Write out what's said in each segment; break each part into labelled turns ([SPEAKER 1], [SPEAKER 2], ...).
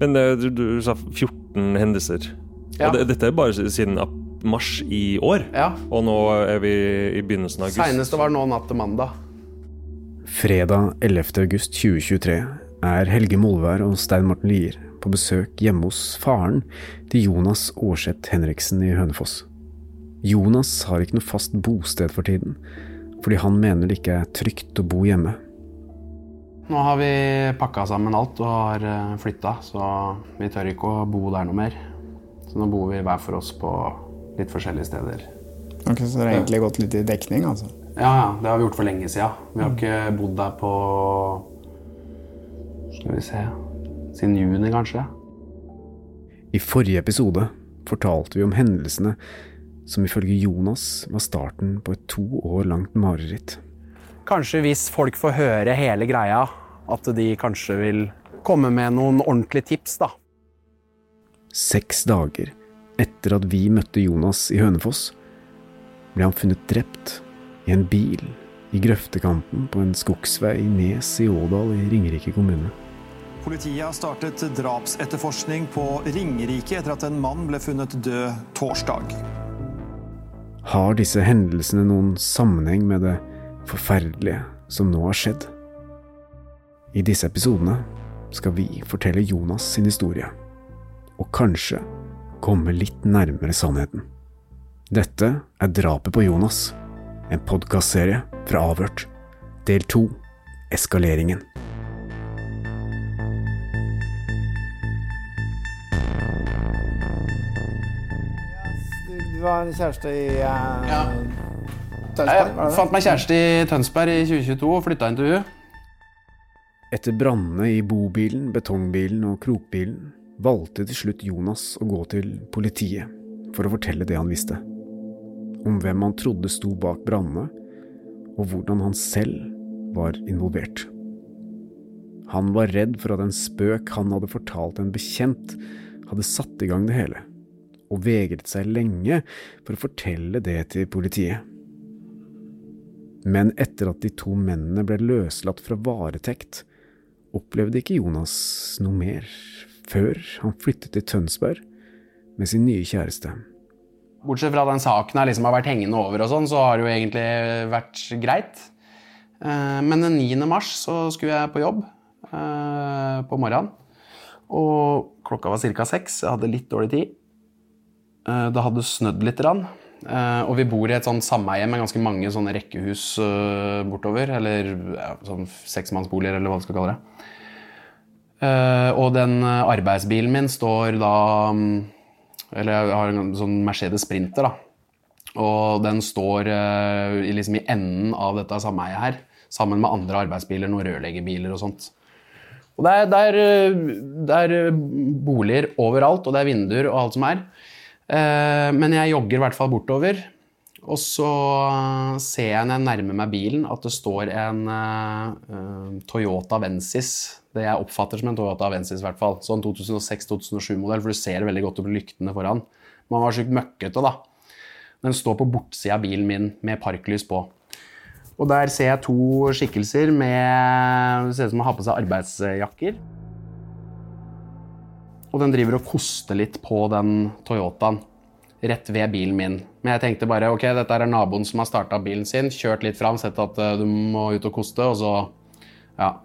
[SPEAKER 1] Men du, du sa 14 hendelser.
[SPEAKER 2] Ja.
[SPEAKER 1] Og det, dette er bare siden mars i år.
[SPEAKER 2] Ja.
[SPEAKER 1] Og nå er vi i begynnelsen av august.
[SPEAKER 2] Seineste var nå natt til mandag.
[SPEAKER 3] Fredag 11. august 2023 er Helge Molvær og Stein Morten Lier på besøk hjemme hos faren til Jonas Aarseth Henriksen i Hønefoss. Jonas har ikke noe fast bosted for tiden, fordi han mener det ikke er trygt å bo hjemme.
[SPEAKER 2] Nå har vi pakka sammen alt og har flytta, så vi tør ikke å bo der noe mer. Så nå bor vi hver for oss på litt forskjellige steder.
[SPEAKER 4] Ok, Så dere har egentlig gått litt i dekning, altså?
[SPEAKER 2] Ja, ja, det har vi gjort for lenge siden. Vi har ikke bodd der på Skal vi se Siden juni, kanskje.
[SPEAKER 3] I forrige episode fortalte vi om hendelsene som ifølge Jonas var starten på et to år langt mareritt.
[SPEAKER 2] Kanskje hvis folk får høre hele greia, at de kanskje vil komme med noen ordentlige tips, da.
[SPEAKER 3] Seks dager etter at vi møtte Jonas i Hønefoss, ble han funnet drept i en bil i grøftekanten på en skogsvei i Nes i Ådal i Ringerike kommune.
[SPEAKER 5] Politiet har startet drapsetterforskning på Ringerike etter at en mann ble funnet død torsdag.
[SPEAKER 3] Har disse hendelsene noen sammenheng med det forferdelige som nå har skjedd? I disse episodene skal vi fortelle Jonas sin historie, og kanskje komme litt nærmere sannheten. Dette er Drapet på Jonas, en podkastserie fra Avhørt. Del to Eskaleringen.
[SPEAKER 4] Du var kjæreste i uh,
[SPEAKER 2] Ja.
[SPEAKER 4] Tønsberg,
[SPEAKER 2] Jeg fant meg kjæreste i Tønsberg i 2022 og flytta inn til henne.
[SPEAKER 3] Etter brannene i bobilen, betongbilen og krokbilen valgte til slutt Jonas å gå til politiet for å fortelle det han visste. Om hvem han trodde sto bak brannene, og hvordan han selv var involvert. Han var redd for at en spøk han hadde fortalt en bekjent, hadde satt i gang det hele, og vegret seg lenge for å fortelle det til politiet. Men etter at de to mennene ble løslatt fra varetekt, opplevde ikke Jonas noe mer før han flyttet til Tønsberg med sin nye kjæreste.
[SPEAKER 2] Bortsett fra den saken jeg liksom har vært hengende over, og sånn, så har det jo egentlig vært greit. Eh, Men den 9. mars så skulle jeg på jobb eh, på morgenen. Og klokka var ca. seks. Jeg hadde litt dårlig tid. Eh, Det hadde snødd litt. Rann. Eh, Og vi bor i et sånn sameie med ganske mange sånne rekkehus eh, bortover. Eller ja, sånn seksmannsboliger, eller hva du skal kalle det. Eh, Og den arbeidsbilen min står da mm, Eller jeg har en sånn Mercedes Sprinter, da. Og den står liksom i enden av dette sameiet her, sammen med andre arbeidsbiler, noen rørleggerbiler og sånt. Og det er, det, er, det er boliger overalt, og det er vinduer og alt som er. Eh, Men jeg jogger i hvert fall bortover. Og så eh, ser jeg når jeg nærmer meg bilen, at det står en eh, Toyota Avensis. Det jeg oppfatter som en Toyota Avensis, i hvert fall. Sånn 2006-2007-modell, for du ser det veldig godt på lyktene foran. Man var sjukt møkkete, da. Den står på bortsida av bilen min med parklys på. Og der ser jeg to skikkelser med Det ser ut som de har på seg arbeidsjakker. Og den driver og koster litt på den Toyotaen rett ved bilen min. Men jeg tenkte bare ok, dette er naboen som har starta bilen sin, kjørt litt fram, sett at eh, du må ut og koste, og så Ja.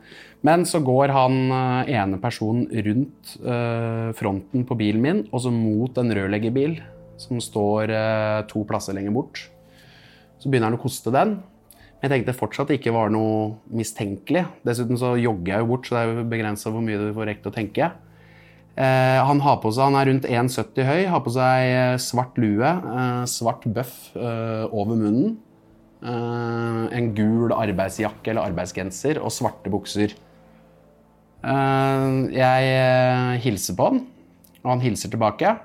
[SPEAKER 2] Men så går han eh, ene personen rundt øh, fronten på bilen min, og så mot en rørleggerbil som står øh, to plasser lenger bort. Så begynner han å koste den. Men jeg tenkte fortsatt det ikke var noe mistenkelig. Dessuten så jogger jeg jo bort, så det er jo begrensa hvor mye du får rekt å tenke. Eh, han, har på seg, han er rundt 1,70 høy, har på seg eh, svart lue, eh, svart bøff over munnen. en gul arbeidsjakke eller arbeidsgenser og svarte bukser. Jeg hilser på han, og han hilser tilbake.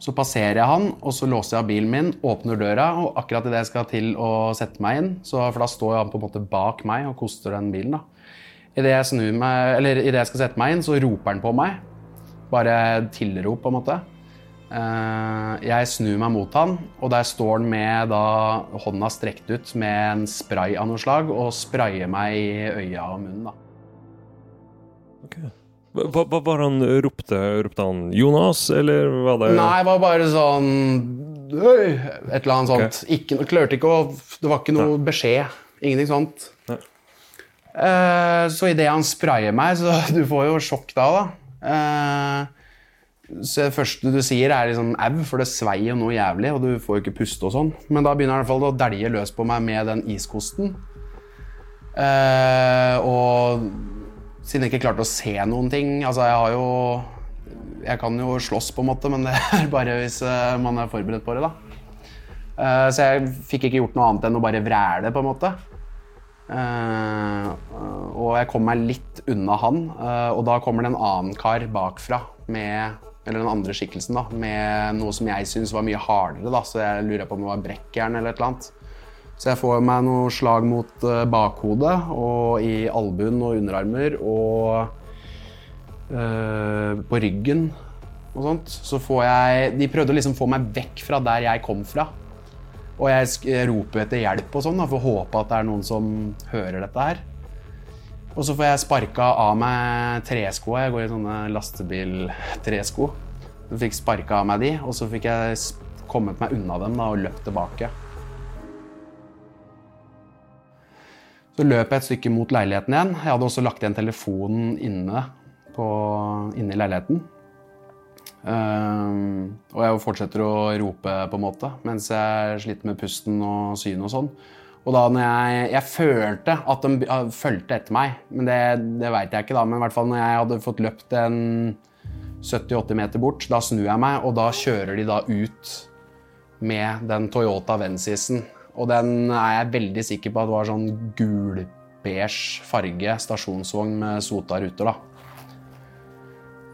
[SPEAKER 2] Så passerer jeg han, og så låser jeg av bilen min, åpner døra, og akkurat idet jeg skal til å sette meg inn, så, for da står han på en måte bak meg og koster den bilen, da. Idet jeg, snur meg- eller i det jeg skal sette meg inn, så roper han på meg. Bare tilrop, på en måte. Eh, Jeg snur meg mot han, og der står han med da, hånda strekt ut med en spray av noe slag og sprayer meg i øya og munnen. da.
[SPEAKER 1] Hva, hva var han ropte? Ropte han Jonas, eller var det
[SPEAKER 2] Nei, det var bare sånn! Et eller annet sånt. Ikke, noe- klarte ikke å Det var ikke noe beskjed. Ingenting sånt. Eh, så idet han sprayer meg, så du får jo sjokk da, da. Eh, så det første du sier, er liksom au, for det svei jo noe jævlig, og du får jo ikke puste og sånn. Men da begynner han i hvert fall å dælje løs på meg med den iskosten. Eh, og siden jeg ikke klarte å se noen ting Altså, jeg har jo Jeg kan jo slåss, på en måte, men det er bare hvis man er forberedt på det, da. Så jeg fikk ikke gjort noe annet enn å bare vræle, på en måte. Eh, og jeg kom meg litt unna han, eh, og da kommer det en annen kar bakfra med eller den andre skikkelsen da, med noe som jeg syns var mye hardere. da, Så jeg lurer på om det var brekkjern eller et eller annet. Så jeg får meg noe slag mot eh, bakhodet og i albuen og underarmer og eh, på ryggen og sånt. Så får jeg De prøvde å liksom få meg vekk fra der jeg kom fra. Og jeg roper etter hjelp og sånn, for å håpe at det er noen som hører dette her. Og så får jeg sparka av meg treskoa. Jeg går i sånne lastebiltresko. Så fikk sparka av meg de, og så fikk jeg kommet meg unna dem da, og løpt tilbake. Så løp jeg et stykke mot leiligheten igjen. Jeg hadde også lagt igjen telefonen inne, på, inne i leiligheten. Ehm, og jeg fortsetter å rope, på en måte, mens jeg sliter med pusten og synet og sånn. Og da når jeg, jeg følte at de uh, fulgte etter meg, men det, det veit jeg ikke, da. Men i hvert fall når jeg hadde fått løpt en 70-80 meter bort, da snur jeg meg, og da kjører de da ut med den Toyota Vensisen. Og den er jeg veldig sikker på at var sånn gul-beige farge stasjonsvogn med sota ruter, da.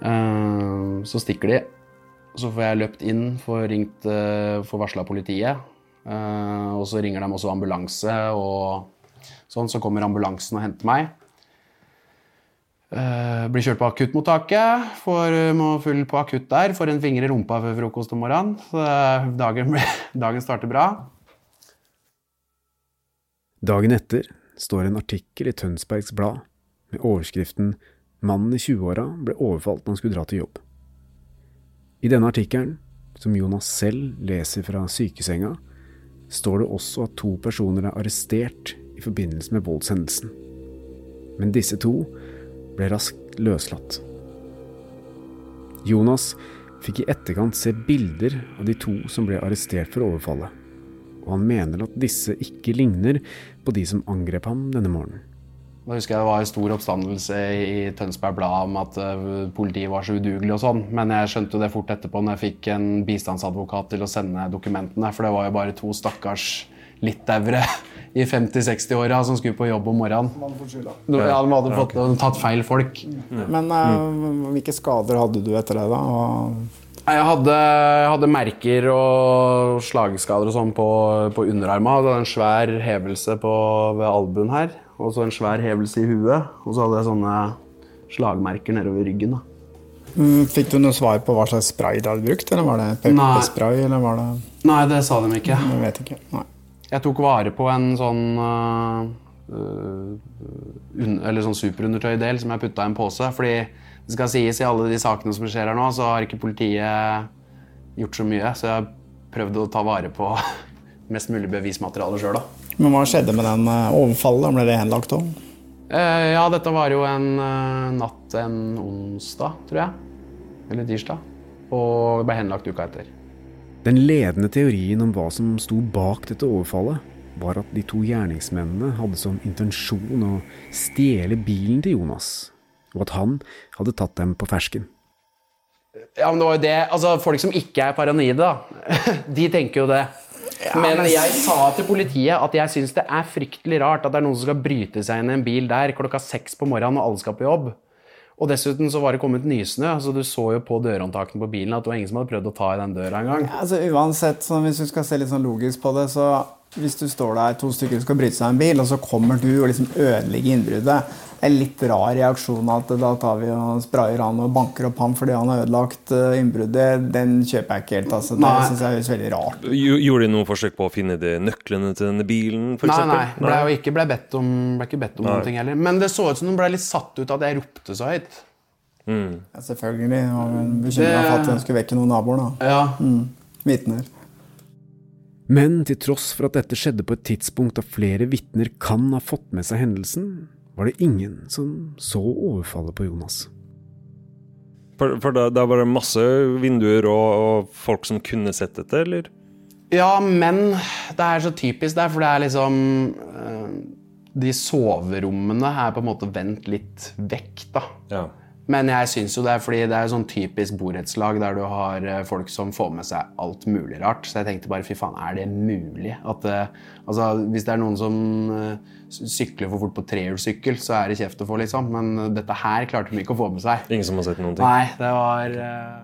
[SPEAKER 2] Eh, Så stikker de. Så får jeg løpt inn, får ringt, eh, får varsla politiet. Eh, Og så ringer de også ambulanse, og sånn, så kommer ambulansen og henter meg. Eh, Blir kjørt på akuttmottaket, får må full på akutt der. Får en finger i rumpa før frokost om morgenen. Så eh, dagen, dagen starter bra.
[SPEAKER 3] Dagen etter står en artikkel i Tønsbergs Blad med overskriften 'Mannen i 20-åra ble overfalt når han skulle dra til jobb'. I denne artikkelen, som Jonas selv leser fra sykesenga, står det også at to personer er arrestert i forbindelse med voldshendelsen. Men disse to ble raskt løslatt. Jonas fikk i etterkant se bilder av de to som ble arrestert for overfallet og han mener at disse ikke ligner på de som angrep ham denne morgenen.
[SPEAKER 2] Da husker jeg det var en stor oppstandelse i Tønsberg Blad om at eh, politiet var så udugelig og sånn, men jeg skjønte jo det fort etterpå når jeg fikk en bistandsadvokat til å sende dokumentene, for det var jo bare to stakkars litauere i 50-60-åra som skulle på jobb om morgenen. Ja, de hadde fått, tatt feil folk.
[SPEAKER 4] Men uh, hvilke skader hadde du etter det, da? Og
[SPEAKER 2] Jeg hadde, jeg hadde merker og slagskader og sånn på, på underarma. Det var en svær hevelse på, ved albuen her, og så en svær hevelse i huet. Og så hadde jeg sånne slagmerker nedover ryggen. da.
[SPEAKER 4] Mm, Fikk du noe svar på hva slags spray du hadde brukt? Eller var det pepperspray, eller var det
[SPEAKER 2] Nei, det sa de ikke.
[SPEAKER 4] Jeg vet ikke. Nei.
[SPEAKER 2] Jeg tok vare på en sånn uh, un, Eller sånn superundertøydel som jeg putta i en pose. Fordi det skal sies i alle de sakene som skjer her nå, så har ikke politiet gjort så mye. Så jeg prøvde å ta vare på mest mulig bevismateriale sjøl, da.
[SPEAKER 4] Men hva skjedde med den eh, overfallet? Ble det henlagt òg?
[SPEAKER 2] Eh, ja, dette var jo en eh, natt en onsdag, tror jeg. Eller tirsdag. Og ble henlagt uka etter.
[SPEAKER 3] Den ledende teorien om hva som sto bak dette overfallet, var at de to gjerningsmennene hadde som intensjon å stjele bilen til Jonas, og at han hadde tatt dem på fersken.
[SPEAKER 2] Ja, men det var jo det Altså, folk som ikke er paranoide, da, de tenker jo det. Men jeg sa til politiet at jeg syns det er fryktelig rart at det er noen som skal bryte seg inn i en bil der klokka seks på morgenen og alle skal på jobb. Og dessuten så var det kommet nysnø, så du så jo på dørhåndtakene på bilen at det var ingen som hadde prøvd å ta i den døra engang.
[SPEAKER 4] Altså, uansett, sånn, hvis du skal se litt sånn logisk på det, så hvis du står der to stykker som skal bryte seg i en bil, og så kommer du og liksom ødelegger innbruddet det en litt rar reaksjon at da tar vi og sprayer han og banker opp ham fordi han har ødelagt eh, innbruddet. Den kjøper jeg ikke helt. altså. Det
[SPEAKER 2] syns
[SPEAKER 4] synes jeg høres veldig rart
[SPEAKER 1] Gjorde de noe forsøk på å finne de nøklene til denne bilen, for
[SPEAKER 2] Nei,
[SPEAKER 1] eksempel?
[SPEAKER 2] nei. Ble jo ikke, ble bedt om, ble ikke bedt om
[SPEAKER 1] Nei.
[SPEAKER 2] noen ting heller. Men det så ut som de ble litt satt ut av at jeg ropte så høyt.
[SPEAKER 4] Ja, selvfølgelig. Og bekymra for at hun skulle vekke noen naboer. da.
[SPEAKER 2] Ja.
[SPEAKER 4] Vitner.
[SPEAKER 3] Men til tross for at dette skjedde på et tidspunkt da flere vitner kan ha fått med seg hendelsen, var det ingen som så overfallet på Jonas.
[SPEAKER 1] For, for da, da var det masse vinduer og, og folk som kunne sett dette, eller?
[SPEAKER 2] Ja, men det er så typisk der, for det er liksom eh, De soverommene er på en måte vendt litt vekk, da.
[SPEAKER 1] Ja.
[SPEAKER 2] Men jeg syns jo det er fordi det er sånn typisk borettslag der du har eh, folk som får med seg alt mulig rart. Så jeg tenkte bare fy faen, er det mulig? At, eh, altså, hvis det er noen som eh, sykler for fort på trehjulssykkel, så er det kjeft å få, liksom. Men dette her klarte de ikke å få med seg.
[SPEAKER 1] Ingen som har sett noen ting?
[SPEAKER 2] Nei, det var uh...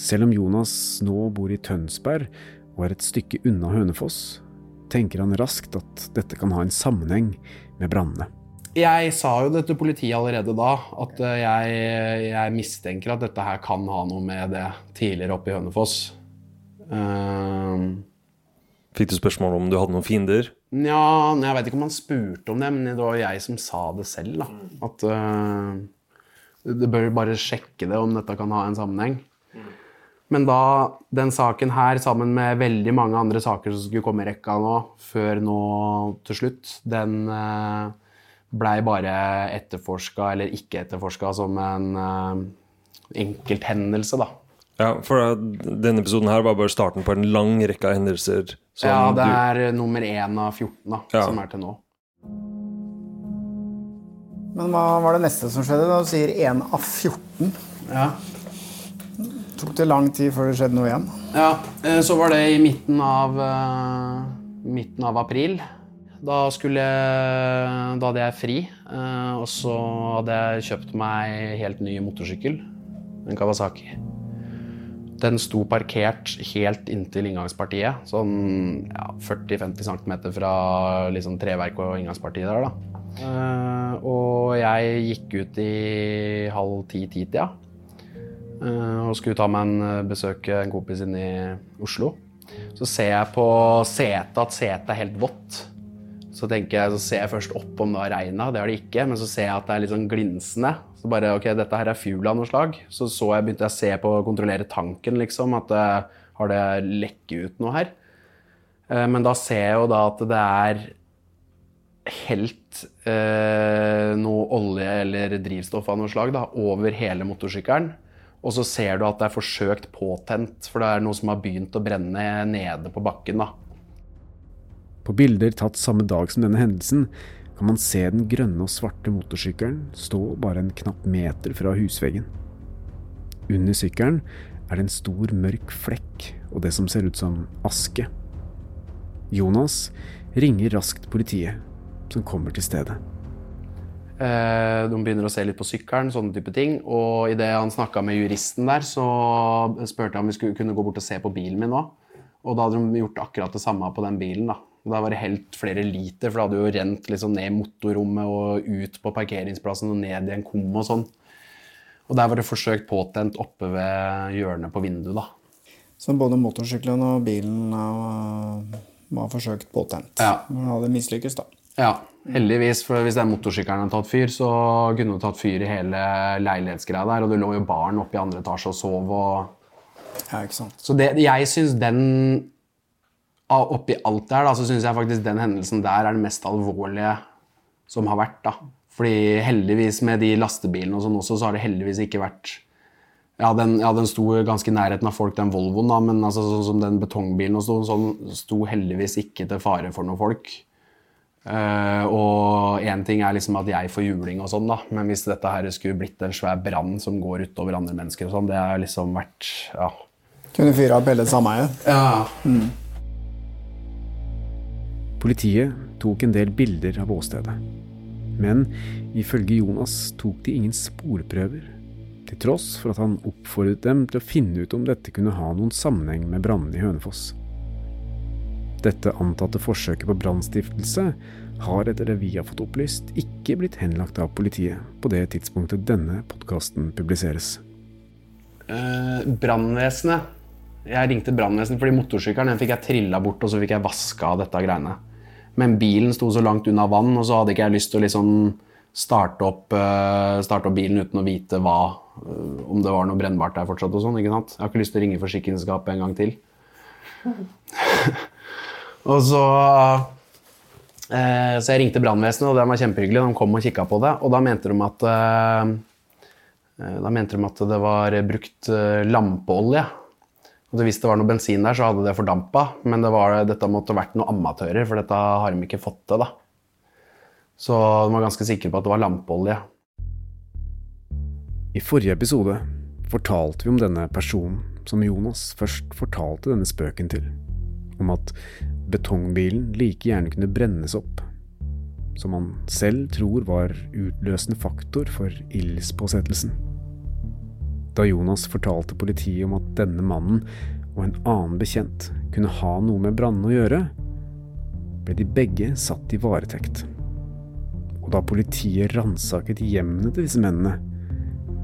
[SPEAKER 3] Selv om Jonas nå bor i Tønsberg og er et stykke unna Hønefoss, tenker han raskt at dette kan ha en sammenheng med brannene.
[SPEAKER 2] Jeg sa jo det til politiet allerede da, at eh, jeg, jeg mistenker at dette her kan ha noe med det tidligere oppe i Hønefoss. Um,
[SPEAKER 1] Fikk du spørsmål om du hadde noen fiender?
[SPEAKER 2] Nja, jeg vet ikke om han spurte om det, men det var jeg som sa det selv. da. At uh, du bør bare sjekke det, om dette kan ha en sammenheng. Men da, den saken her, sammen med veldig mange andre saker som skulle komme i rekka nå, før nå til slutt, den uh, blei bare etterforska, eller ikke etterforska, som en uh, enkelthendelse, da.
[SPEAKER 1] Ja, for denne episoden her var bare starten på en lang rekke av hendelser. som
[SPEAKER 2] ja, det er du... nummer én av 14 da,
[SPEAKER 1] Ja.
[SPEAKER 2] som er til nå.
[SPEAKER 4] Men hva var det neste som skjedde? Da Du sier 1 av 14.
[SPEAKER 2] Ja.
[SPEAKER 4] Tok det lang tid før det skjedde noe igjen?
[SPEAKER 2] Ja, eh, så var det i midten av, eh, midten av april. Da, skulle, da hadde jeg fri, eh, og så hadde jeg kjøpt meg helt ny motorsykkel. En Kawasaki. Den sto parkert helt inntil inngangspartiet, sånn ja, 40-50 cm fra liksom, treverk og inngangspartiet der. da. Uh, og jeg gikk ut i halv ti-ti-tida. Eh, og skulle ta meg en besøke en kompis inne i Oslo. Så ser jeg på setet at setet er helt vått. Så jeg, så ser jeg først opp om det har regna, det har det ikke. Men så ser jeg at det er litt sånn glinsende. Så bare ok, dette her er fuel av noe slag. Så, så jeg begynte jeg å se på å kontrollere tanken, liksom. At det har det lekket ut noe her? Eh, men da ser jeg jo da at det er helt eh, noe olje eller drivstoff av noe slag da, over hele motorsykkelen. Og så ser du at det er forsøkt påtent, for det er noe som har begynt å brenne nede på bakken. da.
[SPEAKER 3] På bilder tatt samme dag som denne hendelsen, kan man se den grønne og svarte motorsykkelen stå bare en knapp meter fra husveggen. Under sykkelen er det en stor, mørk flekk og det som ser ut som aske. Jonas ringer raskt politiet, som kommer til stedet.
[SPEAKER 2] Eh, de begynner å se litt på sykkelen, sånne type ting. Og idet han snakka med juristen der, så spurte jeg om vi skulle kunne gå bort og se på bilen min òg. Og da hadde de gjort akkurat det samme på den bilen. Da da var det helt flere liter, for det hadde jo rent liksom ned motorrommet og ut på parkeringsplassen og ned i en kum og sånn. Og der var det forsøkt påtent oppe ved hjørnet på vinduet, da.
[SPEAKER 4] Så både motorsykkelen og bilen var forsøkt påtent.
[SPEAKER 2] Ja.
[SPEAKER 4] Men hadde mislykkes, da.
[SPEAKER 2] Ja, heldigvis. For hvis den motorsykkelen hadde tatt fyr, så kunne det tatt fyr i hele leilighetsgreia der. Og det lå jo barn oppe i andre etasje og sov. og...
[SPEAKER 4] Ja, ikke sant.
[SPEAKER 2] Så det, jeg syns den Oppi alt der, da, så syns jeg faktisk den hendelsen der er den mest alvorlige som har vært. da. Fordi heldigvis med de lastebilene og sånn også, så har det heldigvis ikke vært ja den, ja, den sto ganske i nærheten av folk, den Volvoen, da, men altså, sånn som den betongbilen og sånn, sånn sto heldigvis ikke til fare for noen folk. Uh, og én ting er liksom at jeg får juling og sånn, da, men hvis dette her skulle blitt en svær brann som går utover andre mennesker og sånn, det har liksom vært Ja.
[SPEAKER 4] Kunne fyre opp hele sameiet.
[SPEAKER 2] ja.
[SPEAKER 3] Politiet tok en del bilder av åstedet. Men ifølge Jonas tok de ingen sporprøver, til tross for at han oppfordret dem til å finne ut om dette kunne ha noen sammenheng med brannene i Hønefoss. Dette antatte forsøket på brannstiftelse har etter det vi har fått opplyst, ikke blitt henlagt av politiet på det tidspunktet denne podkasten publiseres.
[SPEAKER 2] Eh, brannvesenet. Jeg ringte brannvesenet fordi motorsykkelen fikk jeg trilla bort, og så fikk jeg vaska av dette greiene. Men bilen sto så langt unna vann, og så hadde ikke jeg lyst til å liksom starte opp, eh, starte opp bilen uten å vite hva, eh, om det var noe brennbart der fortsatt. og sånn, ikke sant? Jeg har ikke lyst til å ringe forsikringsselskapet en gang til. og så eh, Så jeg ringte brannvesenet, og det var kjempehyggelig. De kom og kikka på det, og da mente de at eh, da mente de at det var brukt eh, lampeolje. Og Hvis det var noe bensin der, så hadde det fordampa. Men det var, dette måtte vært noen amatører, for dette har de ikke fått til. da. Så de var ganske sikre på at det var lampeolje.
[SPEAKER 3] I forrige episode fortalte vi om denne personen som Jonas først fortalte denne spøken til. Om at betongbilen like gjerne kunne brennes opp. Som han selv tror var utløsende faktor for ildspåsettelsen. Da Jonas fortalte politiet om at denne mannen og en annen bekjent kunne ha noe med brannene å gjøre, ble de begge satt i varetekt. Og da politiet ransaket hjemmene til disse mennene,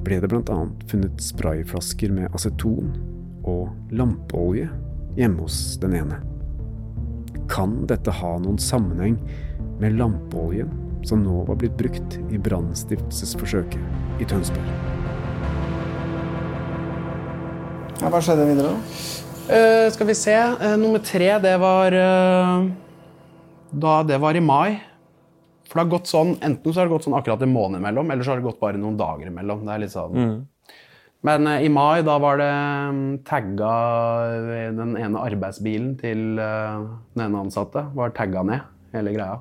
[SPEAKER 3] ble det bl.a. funnet sprayflasker med aceton og lampeolje hjemme hos den ene. Kan dette ha noen sammenheng med lampeoljen som nå var blitt brukt i brannstiftelsesforsøket i Tønsberg?
[SPEAKER 4] Ja, hva skjedde videre, da?
[SPEAKER 2] Uh, skal vi se. Uh, nummer tre, det var uh, Da det var i mai. For det har gått sånn, Enten så har det gått sånn akkurat en måned imellom, eller så har det gått bare noen dager imellom. Det er litt sånn. Men eh, i mai, da var det um, tagga eh, Den ene arbeidsbilen til den ene ansatte var tagga ned, hele greia.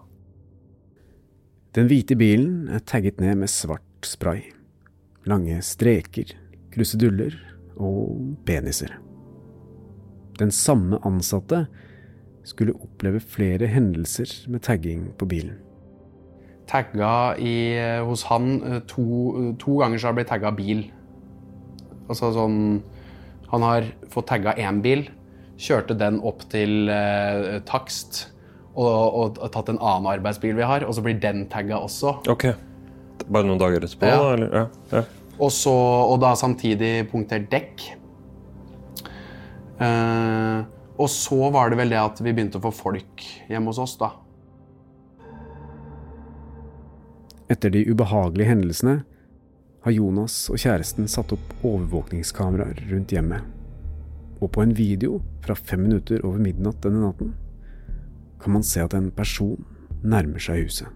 [SPEAKER 3] Den hvite bilen er tagget ned med svart spray. Lange streker, kruseduller og peniser. Den samme ansatte skulle oppleve flere hendelser med tagging på bilen.
[SPEAKER 2] Tagga i, hos han eh, to, to ganger så har det blitt tagga bil. Altså sånn Han har fått tagga én bil, kjørte den opp til eh, takst og, og, og tatt en annen arbeidsbil vi har, og så blir den tagga også.
[SPEAKER 1] Ok. Bare noen dager etterpå,
[SPEAKER 2] Ja.
[SPEAKER 1] da? Eller? Ja. ja.
[SPEAKER 2] Og, så, og da samtidig punktert dekk. Eh, og så var det vel det at vi begynte å få folk hjemme hos oss, da.
[SPEAKER 3] Etter de ubehagelige hendelsene har Jonas og kjæresten satt opp overvåkningskameraer rundt hjemmet. Og på en video fra fem minutter over midnatt denne natten kan man se at en person nærmer seg huset.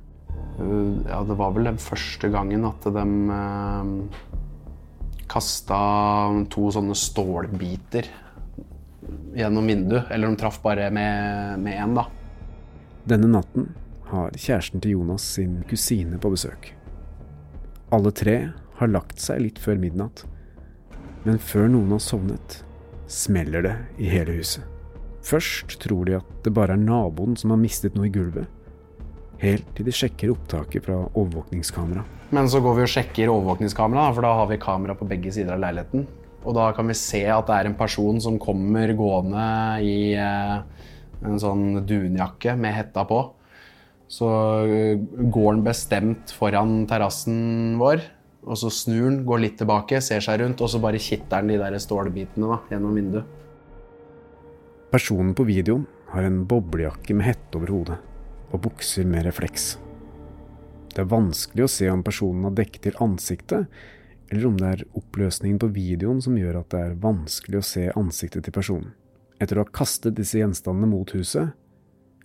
[SPEAKER 2] Eh, Ja, det var vel den første gangen at de uh, kasta to sånne stålbiter gjennom vinduet. Eller de traff bare med én, da.
[SPEAKER 3] Denne natten har kjæresten til Jonas sin kusine på besøk. Alle tre har lagt seg litt før midnatt, men før noen har sovnet, smeller det i hele huset. Først tror de at det bare er naboen som har mistet noe i gulvet, helt til de sjekker opptaket fra overvåkningskamera.
[SPEAKER 2] Men så går vi og sjekker overvåkningskamera, for da har vi kamera på begge sider av leiligheten. Og da kan vi se at det er en person som kommer gående i eh, en sånn dunjakke med hetta på. Så eh, går han bestemt foran terrassen vår, og så snur han, går litt tilbake, ser seg rundt, og så bare kitter han de der stålbitene da, gjennom vinduet.
[SPEAKER 3] Personen på videoen har en boblejakke med hette over hodet og bukser med refleks. Det er vanskelig å se om personen har dekket til ansiktet, eller om det er oppløsningen på videoen som gjør at det er vanskelig å se ansiktet til personen. Etter å ha kastet disse gjenstandene mot huset,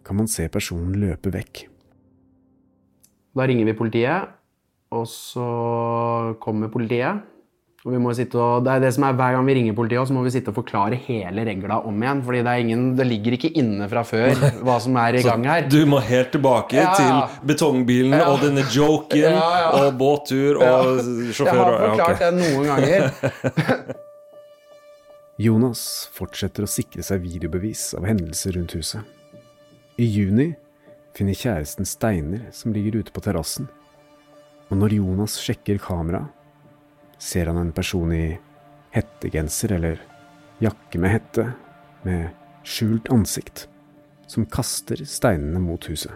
[SPEAKER 3] kan man se personen løpe vekk.
[SPEAKER 2] Da ringer vi politiet, og så kommer politiet. Og vi må sitte og, det er det som er Hver gang vi ringer politiet, så må vi sitte og forklare hele regla om igjen. fordi det, er ingen, det ligger ikke inne fra før hva som er i gang her.
[SPEAKER 1] Du må helt tilbake
[SPEAKER 2] Ja, ja.
[SPEAKER 1] til betongbilen
[SPEAKER 2] Ja.
[SPEAKER 1] og denne joken
[SPEAKER 2] Ja, ja.
[SPEAKER 1] og båttur og sjåfør.
[SPEAKER 2] Jeg har
[SPEAKER 1] forklart ja, ok.
[SPEAKER 2] forklart det noen ganger.
[SPEAKER 3] Jonas fortsetter å sikre seg videobevis av hendelser rundt huset. I juni finner kjæresten steiner som ligger ute på terrassen. Og når Jonas sjekker kamera, ser han en person i hettegenser eller jakke med hette, med skjult ansikt, som kaster steinene mot huset.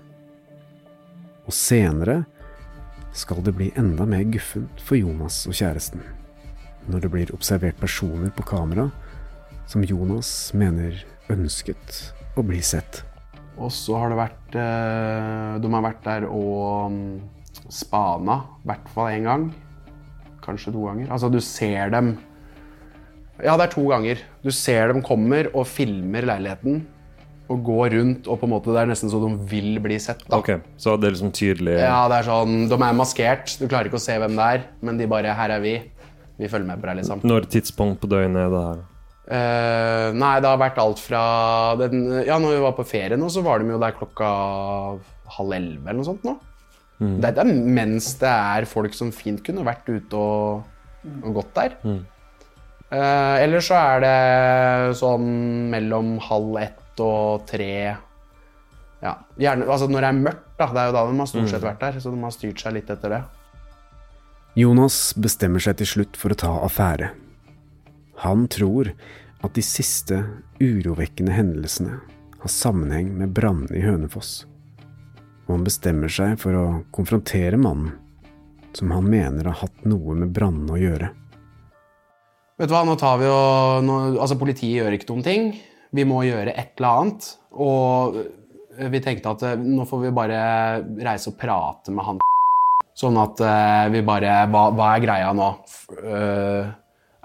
[SPEAKER 3] Og senere skal det bli enda mer guffent for Jonas og kjæresten når det blir observert personer på kamera som Jonas mener ønsket å bli sett.
[SPEAKER 2] Og så har det vært eh, De har vært der og mm, spana, i hvert fall én gang. Kanskje to ganger. Altså, du ser dem Ja, det er to ganger. Du ser dem kommer og filmer leiligheten. Og går rundt, og på en måte det er nesten så de vil bli sett. da.
[SPEAKER 1] Ok, Så det er liksom tydelig
[SPEAKER 2] Ja, det er sånn, De er maskert, du klarer ikke å se hvem det er, men de bare 'Her er vi. Vi følger med på deg', liksom.
[SPEAKER 1] Når tidspunkt på døgnet er det her?
[SPEAKER 2] Uh, nei, det har vært alt fra den, Ja, når vi var på ferie nå, så var de jo der klokka halv elleve eller noe sånt nå. Det er mens det er folk som fint kunne vært ute og, og gått der. Eh, eller så er det sånn mellom halv ett og tre Ja, gjerne Altså når det er mørkt, da. Det er jo da de har stort sett vært der. Så de har styrt seg litt etter det.
[SPEAKER 3] Jonas bestemmer seg til slutt for å ta affære. Han tror at de siste urovekkende hendelsene har sammenheng med brannene i Hønefoss. Og han bestemmer seg for å konfrontere mannen, som han mener har hatt noe med brannene å gjøre.
[SPEAKER 2] Vet du hva, nå tar vi jo nå, Altså, politiet gjør ikke noen ting. Vi må gjøre et eller annet. Og vi tenkte at eh, nå får vi bare reise og prate med han Sånn at eh, vi bare hva, hva er greia nå? Eh,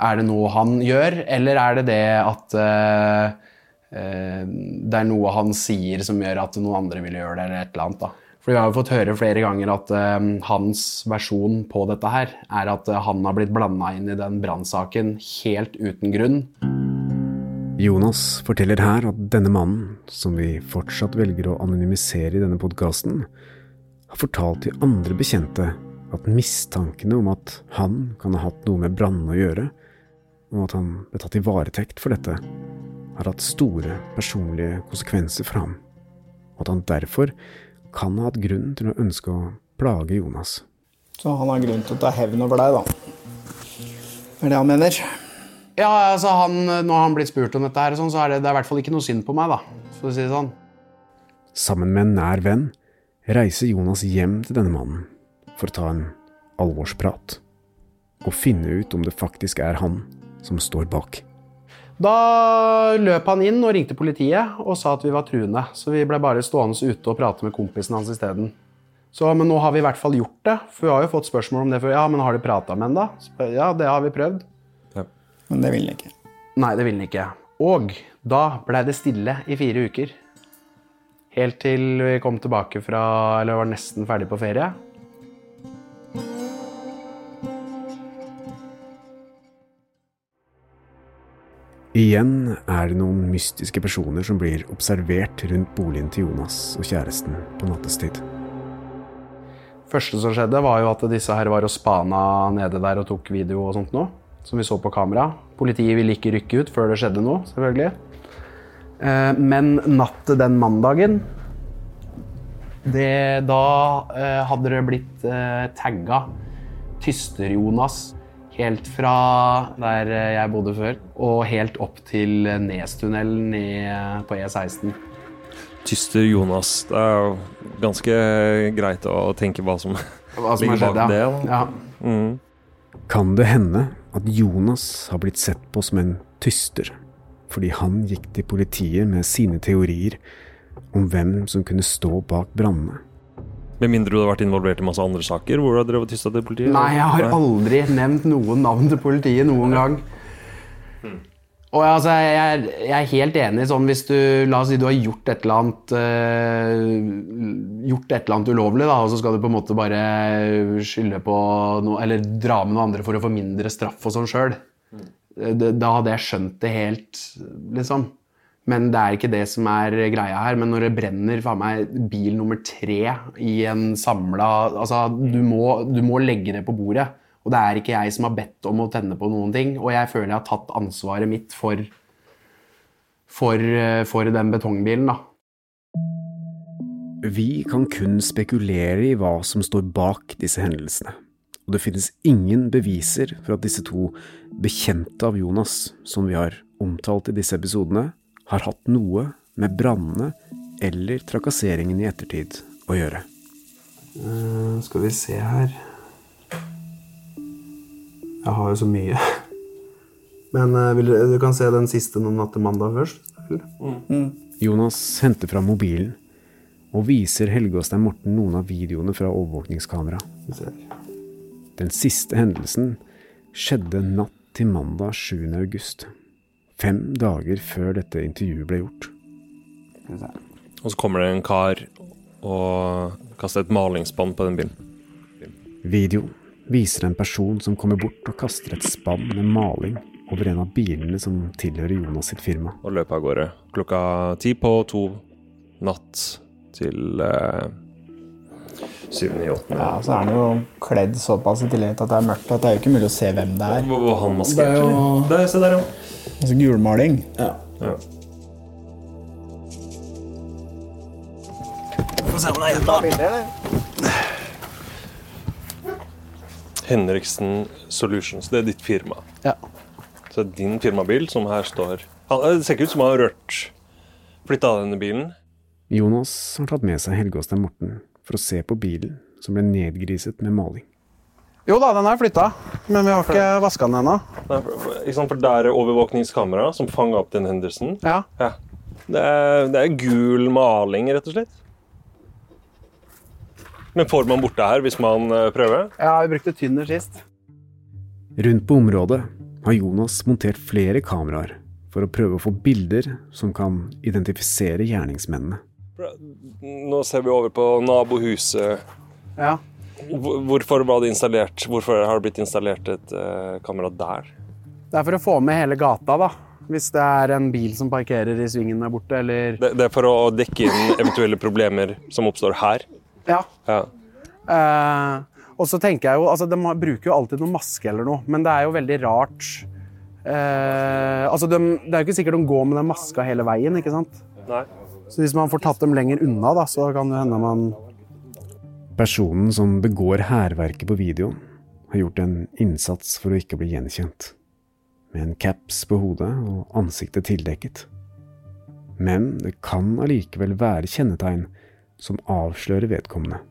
[SPEAKER 2] er det noe han gjør, eller er det det at eh, eh, det er noe han sier som gjør at noen andre vil gjøre det, eller et eller annet, da. For vi har jo fått høre flere ganger at uh, hans versjon på dette her er at eh, han har blitt blanda inn i den brannsaken helt uten grunn.
[SPEAKER 3] Jonas forteller her at denne mannen, som vi fortsatt velger å anonymisere i denne podkasten, har fortalt til andre bekjente at mistankene om at han kan ha hatt noe med brannene å gjøre, og at han ble tatt i varetekt for dette, har hatt store personlige konsekvenser for ham, og at han derfor kan ha hatt grunn til å ønske å plage Jonas.
[SPEAKER 4] Så han har grunn til å ta hevn over deg, da. Det er det han mener.
[SPEAKER 2] Ja, altså han, Når han blitt spurt om dette, her, sånn, så er det, det er i hvert fall ikke noe synd på meg. da, for å si det sånn.
[SPEAKER 3] Sammen med en nær venn reiser Jonas hjem til denne mannen for å ta en alvorsprat, og finne ut om det faktisk er han som står bak.
[SPEAKER 2] Da løp han inn og ringte politiet og sa at vi var truende. Så vi ble bare stående ute og prate med kompisen hans isteden. Så, men nå har vi i hvert fall gjort det. For vi har jo fått spørsmål om det før. Ja, men har du prata med ham, da? Ja, det har vi prøvd.
[SPEAKER 4] Men det ville han ikke.
[SPEAKER 2] Nei, det ville han ikke. Og da blei det stille i fire uker. Helt til vi kom tilbake fra Eller var nesten ferdig på ferie.
[SPEAKER 3] Igjen er det noen mystiske personer som blir observert rundt boligen til Jonas og kjæresten på nattestid.
[SPEAKER 2] første som skjedde, var jo at disse her var og spana nede der og tok video og sånt noe. Som vi så på kamera. Politiet ville ikke rykke ut før det skjedde noe, selvfølgelig. Eh, Men natt til den mandagen det, Da eh, hadde det blitt eh, tagga Tyster-Jonas helt fra der eh, jeg bodde før, og helt opp til Nestunnelen i, på E E16.
[SPEAKER 1] Tyster Jonas. Det er jo ganske greit å tenke hva som
[SPEAKER 2] Hva som
[SPEAKER 1] ligger
[SPEAKER 2] skjedd,
[SPEAKER 1] bak det.
[SPEAKER 2] ja.
[SPEAKER 1] Mm.
[SPEAKER 3] Kan det hende at Jonas har blitt sett på som en tyster fordi han gikk til politiet med sine teorier om hvem som kunne stå bak brannene?
[SPEAKER 1] Med mindre du har vært involvert i masse andre saker hvor du har drevet tysta til politiet?
[SPEAKER 2] Nei, jeg har aldri nevnt noen navn til politiet noen gang. Og altså, jeg, jeg er helt enig sånn hvis du La oss si du har gjort et eller annet eh, Gjort et eller annet ulovlig, da, og så skal du på en måte bare skylde på noe Eller dra med noen andre for å få mindre straff og sånn sjøl. Da hadde jeg skjønt det helt, liksom. Men det er ikke det som er greia her. Men når det brenner faen meg bil nummer tre i en samla Altså, du må, du må legge det på bordet. Og det er ikke jeg som har bedt om å tenne på noen ting. Og jeg føler jeg har tatt ansvaret mitt for, for, eh, for den betongbilen, da.
[SPEAKER 3] Vi kan kun spekulere i hva som står bak disse hendelsene, og det finnes ingen beviser for at disse to bekjente av Jonas, som vi har omtalt i disse episodene, har hatt noe med brannene eller trakasseringen i ettertid å gjøre.
[SPEAKER 2] Uh, skal vi se her Jeg har jo så mye. Men uh, vil, du- du kan se den siste natt til mandag først. Mm.
[SPEAKER 3] Jonas henter fram mobilen og viser Helge Åstein Morten noen av videoene fra overvåkningskamera. Den siste hendelsen skjedde natt til mandag 7. august. Fem dager før dette intervjuet ble gjort.
[SPEAKER 1] Og så kommer det en kar og kaster et malingsspann på den bilen.
[SPEAKER 3] Videoen viser en person som kommer bort og kaster et spann med maling over en av bilene som tilhører Jonas sitt firma.
[SPEAKER 1] Og løper av gårde. Klokka ti på to natt til eh, 7.8.
[SPEAKER 4] Ja, så er han jo kledd såpass i tillegg til at det er mørkt at det er jo ikke mulig å se hvem det er.
[SPEAKER 1] Hvor var han maskert?
[SPEAKER 2] Det er jo-?
[SPEAKER 1] Der, se der, ja.
[SPEAKER 4] Altså gulmaling.
[SPEAKER 1] ja. Henriksen Solutions, det er ditt firma.
[SPEAKER 2] Ja.
[SPEAKER 1] Så det er din firmabil som her står Det ser ikke ut som han har rørt flytta av denne bilen.
[SPEAKER 3] Jonas har tatt med seg Helge Åstein Morten for å se på bilen som ble nedgriset med maling.
[SPEAKER 2] Jo da, den er flytta, men vi har ikke vaska den ennå.
[SPEAKER 1] For- der er overvåkningskamera som fanga opp den hendelsen.
[SPEAKER 2] Ja.
[SPEAKER 1] Ja. Det, er, det er gul maling, rett og slett. Men får man bort det her hvis man eh, prøver?
[SPEAKER 2] ja, vi brukte tynner sist.
[SPEAKER 3] Rundt på området har Jonas montert flere kameraer for å prøve å få bilder som kan identifisere gjerningsmennene.
[SPEAKER 1] Nå ser vi over på nabohuset.
[SPEAKER 2] Ja.
[SPEAKER 1] Hvorfor var det installert Hvorfor har det blitt installert et uh, kamera der?
[SPEAKER 2] Det er for å få med hele gata, da. Hvis det er en bil som parkerer i svingen der borte, eller
[SPEAKER 1] Det, det er for å dekke inn eventuelle problemer som oppstår her.
[SPEAKER 2] Ja.
[SPEAKER 1] Ja.
[SPEAKER 2] Uh, og så tenker jeg jo Altså, de bruker jo alltid noe maske eller noe, men det er jo veldig rart eh, Altså, de, det er jo ikke sikkert de går med den maska hele veien, ikke sant?
[SPEAKER 1] Nei.
[SPEAKER 2] Så hvis man får tatt dem lenger unna, da, så kan det hende man
[SPEAKER 3] Personen som begår hærverket på videoen, har gjort en innsats for å ikke bli gjenkjent. Med en caps på hodet og ansiktet tildekket. Men det kan allikevel være kjennetegn som avslører vedkommende.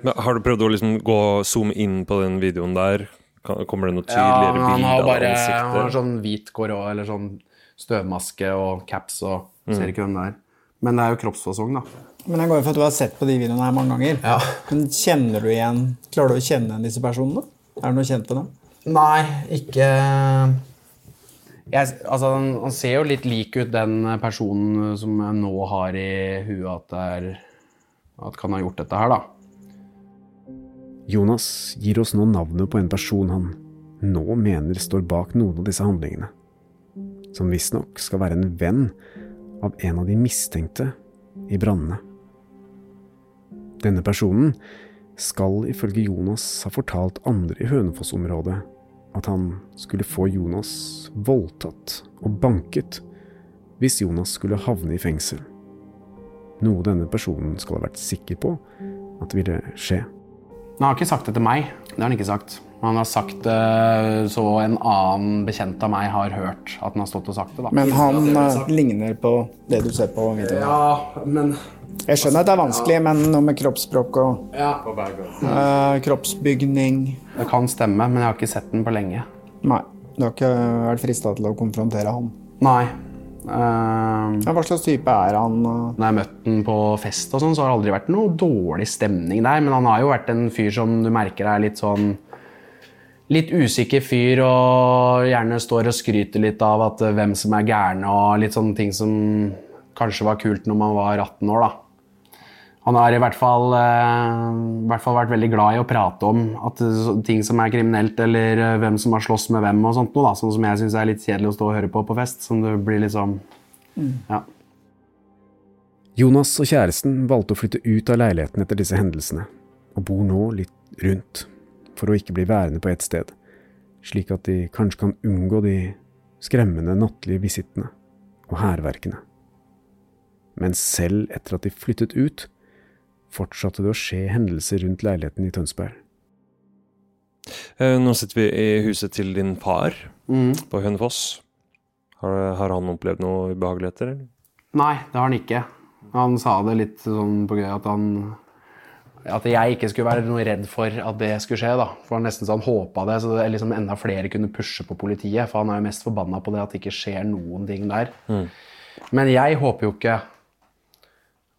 [SPEAKER 1] Men har du prøvd å liksom gå zoome inn på den videoen der? Kommer det noe tydeligere
[SPEAKER 2] ja, han
[SPEAKER 1] bilde
[SPEAKER 2] har
[SPEAKER 1] av
[SPEAKER 2] bare han har
[SPEAKER 1] bare
[SPEAKER 2] sånn hvit korå, eller sånn støvmaske og caps, og
[SPEAKER 1] Mm.
[SPEAKER 2] ser ikke hvem det er. Men det er jo kroppsfasong, da.
[SPEAKER 4] Men jeg går jo for at du har sett på de videoene her mange ganger.
[SPEAKER 2] Ja.
[SPEAKER 4] Men kjenner du igjen Klarer du å kjenne igjen disse personene? Er det noe kjent på dem?
[SPEAKER 2] Nei, ikke jeg, altså, han, han ser jo litt lik ut den personen som jeg nå har i huet at, det er, at kan ha gjort dette her, da.
[SPEAKER 3] Jonas gir oss nå navnet på en person han nå mener står bak noen av disse handlingene. Som visstnok skal være en venn av en av de mistenkte i brannene. Denne personen skal ifølge Jonas ha fortalt andre i Hønefoss-området at han skulle få Jonas voldtatt og banket hvis Jonas skulle havne i fengsel. Noe denne personen skal ha vært sikker på at ville skje.
[SPEAKER 2] Han har ikke sagt det til meg. Det har han ikke sagt. Han har sagt det så en annen bekjent av meg har hørt at han har stått og sagt det. da.
[SPEAKER 4] Men han eh, ligner på det du ser på videoen.
[SPEAKER 2] Ja, men
[SPEAKER 4] Jeg skjønner at det er vanskelig, men noe med kroppsspråk og
[SPEAKER 2] ja.
[SPEAKER 4] uh, kroppsbygning
[SPEAKER 2] Det kan stemme, men jeg har ikke sett den på lenge.
[SPEAKER 4] Nei. Du har ikke vært frista til å konfrontere han.
[SPEAKER 2] Nei. Uh,
[SPEAKER 4] Ja, hva slags type er han? eh?
[SPEAKER 2] Når jeg møtte han på fest, og sånn, så har det aldri vært noe dårlig stemning der. Men han har jo vært en fyr som du merker er litt sånn Litt usikker fyr og gjerne står og skryter litt av at eh, hvem som er gærne og litt sånne ting som kanskje var kult når man var 18 år, da. Han har i hvert fall, eh, i hvert fall vært veldig glad i å prate om at eh, ting som er kriminelt, eller hvem som har slåss med hvem og sånt noe, da. Sånn som jeg syns er litt kjedelig å stå og høre på på fest. Som det blir liksom sånn Ja.
[SPEAKER 3] Jonas og kjæresten valgte å flytte ut av leiligheten etter disse hendelsene, og bor nå litt rundt, for å ikke bli værende på ett sted, slik at de kanskje kan unngå de skremmende nattlige visittene og hærverkene. Men selv etter at de flyttet ut, fortsatte det å skje hendelser rundt leiligheten i Tønsberg.
[SPEAKER 1] Eh, Nå sitter vi i huset til din far
[SPEAKER 2] Mm.
[SPEAKER 1] på Hønefoss. Har, har han opplevd noe ubehageligheter? eller?
[SPEAKER 2] Nei, det har han ikke. Han sa det litt sånn på gøy at han At jeg ikke skulle være noe redd for at det skulle skje. da. For han nesten så han håpa det, så det liksom enda flere kunne pushe på politiet. For han er jo mest forbanna på det at det ikke skjer noen ting der. Men jeg håper jo ikke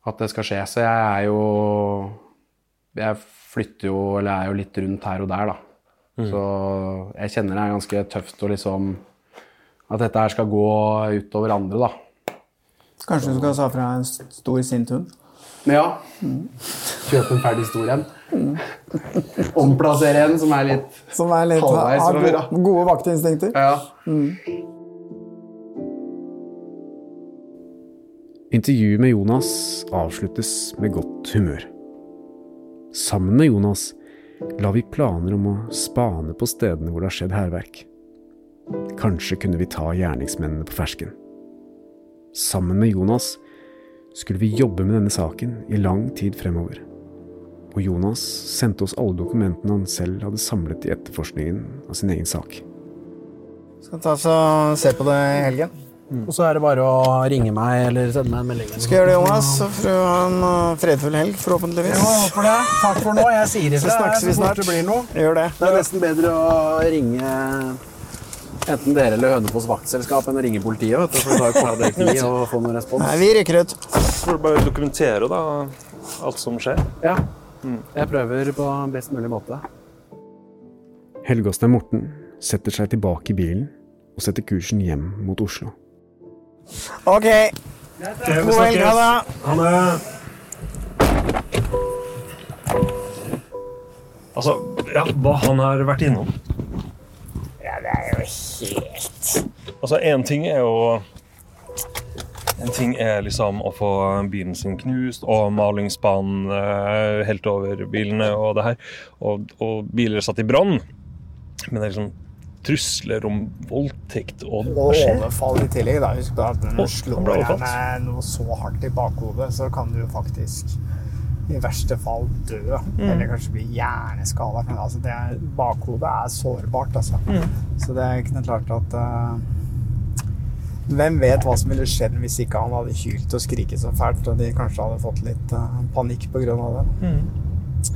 [SPEAKER 2] at det skal skje. Så jeg er jo Jeg flytter jo, eller er jo litt rundt her og der, da. Så jeg kjenner det er ganske tøft å liksom At dette her skal gå utover andre, da.
[SPEAKER 4] Kanskje du skal ta fra en stor, sint hund?
[SPEAKER 2] Ja. Kjøpe en ferdig stor en. Omplassere en som er litt
[SPEAKER 4] Som er litt,
[SPEAKER 2] Halvveis
[SPEAKER 4] har gode, gode vaktinstinkter?
[SPEAKER 2] Ja.
[SPEAKER 3] Intervjuet med Jonas avsluttes med godt humør. Sammen med Jonas la vi planer om å spane på stedene hvor det har skjedd hærverk. Kanskje kunne vi ta gjerningsmennene på fersken. Sammen med Jonas skulle vi jobbe med denne saken i lang tid fremover. Og Jonas sendte oss alle dokumentene han selv hadde samlet i etterforskningen av sin egen sak.
[SPEAKER 4] Skal ta så se på det i helgen.
[SPEAKER 2] Og så er det bare å ringe meg eller sende meg en melding.
[SPEAKER 4] Skal gjøre det, Jonas. Så får du ha en uh, fredfull helg, forhåpentligvis.
[SPEAKER 2] for det. Takk for nå. Jeg sier
[SPEAKER 4] Så snakkes vi snart.
[SPEAKER 2] det blir noe.
[SPEAKER 4] Gjør det.
[SPEAKER 2] Det er nesten bedre å ringe enten dere eller Hønefoss vaktselskap enn å ringe politiet. vet du, For det tar jo knapt tid å få noen respons.
[SPEAKER 4] Nei, vi rykker ut.
[SPEAKER 1] Får du bare dokumentere da, alt som skjer.
[SPEAKER 2] Ja. Jeg prøver på best mulig måte.
[SPEAKER 3] Helgåstein Morten setter seg tilbake i bilen og setter kursen hjem mot Oslo.
[SPEAKER 4] Ok. God helg. Ha det.
[SPEAKER 1] Han er Altså, ja, hva han har vært innom.
[SPEAKER 4] Er jo helt
[SPEAKER 1] Altså, én ting er jo En ting er liksom å få bilen sin knust og malingsspann eh, helt over bilene og det her. Og, og biler satt i brann. Men det er liksom trusler om voldtekt og
[SPEAKER 4] overfall i tillegg. da. Husk at når du slår
[SPEAKER 1] overfalt.
[SPEAKER 4] noe så hardt i bakhodet, så kan du faktisk i verste fall dø.
[SPEAKER 1] Mm.
[SPEAKER 4] Eller kanskje bli hjerneskada. Altså, er, bakhodet er sårbart, altså.
[SPEAKER 1] Mm.
[SPEAKER 4] Så det er ikke noe klart at uh, Hvem vet hva som ville skjedd hvis ikke han hadde hylt og skriket så fælt, og de kanskje hadde fått litt uh, panikk pga. det.
[SPEAKER 1] Mm.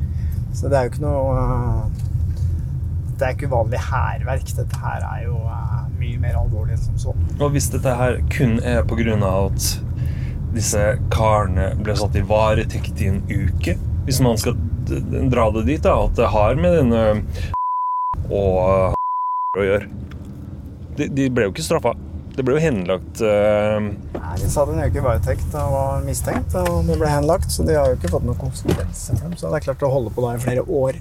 [SPEAKER 4] Så det er jo ikke noe uh, Det er ikke uvanlig hærverk. Dette her er jo mye mer alvorlig enn som så.
[SPEAKER 1] Og hvis dette her kun er pga. at disse karene ble satt i varetekt i en uke Hvis man skal dra det dit, da, at det har med denne og å gjøre De, de ble jo ikke straffa. Det ble jo henlagt uh...
[SPEAKER 4] Nei, De satt en uke i varetekt og var mistenkt, og det ble henlagt. Så de har jo ikke fått noen konsekvenser. for dem. Så det er klart å holde på da i flere år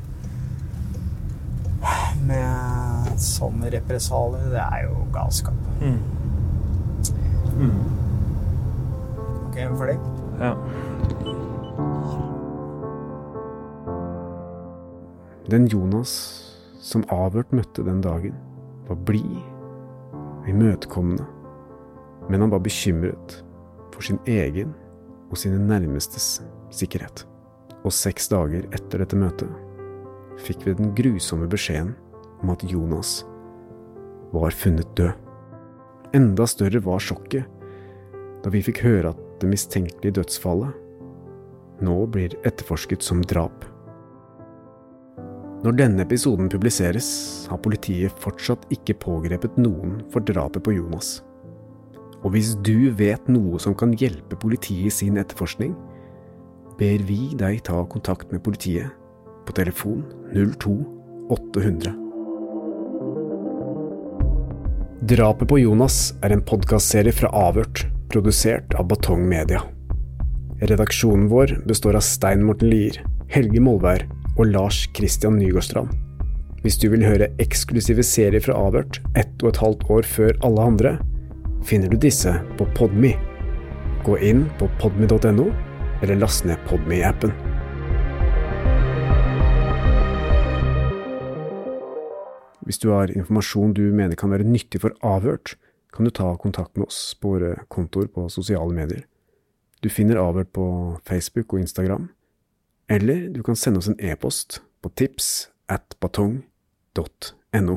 [SPEAKER 4] med sånne represalier, det er jo galskap.
[SPEAKER 1] Mm.
[SPEAKER 4] Ok, er for ferdig?
[SPEAKER 1] Ja.
[SPEAKER 3] Den Jonas som avhørt møtte den dagen, var blid, imøtekommende, men han var bekymret for sin egen og sine nærmestes sikkerhet. Og seks dager etter dette møtet fikk vi den grusomme beskjeden om at Jonas var funnet død. Enda større var sjokket da vi fikk høre at det mistenkelige dødsfallet nå blir etterforsket som drap. Når denne episoden publiseres, har politiet fortsatt ikke pågrepet noen for drapet på Jonas. Og hvis du vet noe som kan hjelpe politiet i sin etterforskning, ber vi deg ta kontakt med politiet på telefon 02 800. Drapet på Jonas er en podkastserie fra Avhørt, produsert av Batong Media. Redaksjonen vår består av Stein Morten Lier, Helge Molvær og Lars Christian Nygårdstrand. Hvis du vil høre eksklusive serier fra Avhørt ett og et halvt år før alle andre, finner du disse på Podme. Gå inn på podme.no, eller last ned Podme-appen. Hvis du har informasjon du mener kan være nyttig for Avhørt, kan du ta kontakt med oss på våre kontoer på sosiale medier. Du finner Avhørt på Facebook og Instagram, eller du kan sende oss en e-post på tips at batong.no.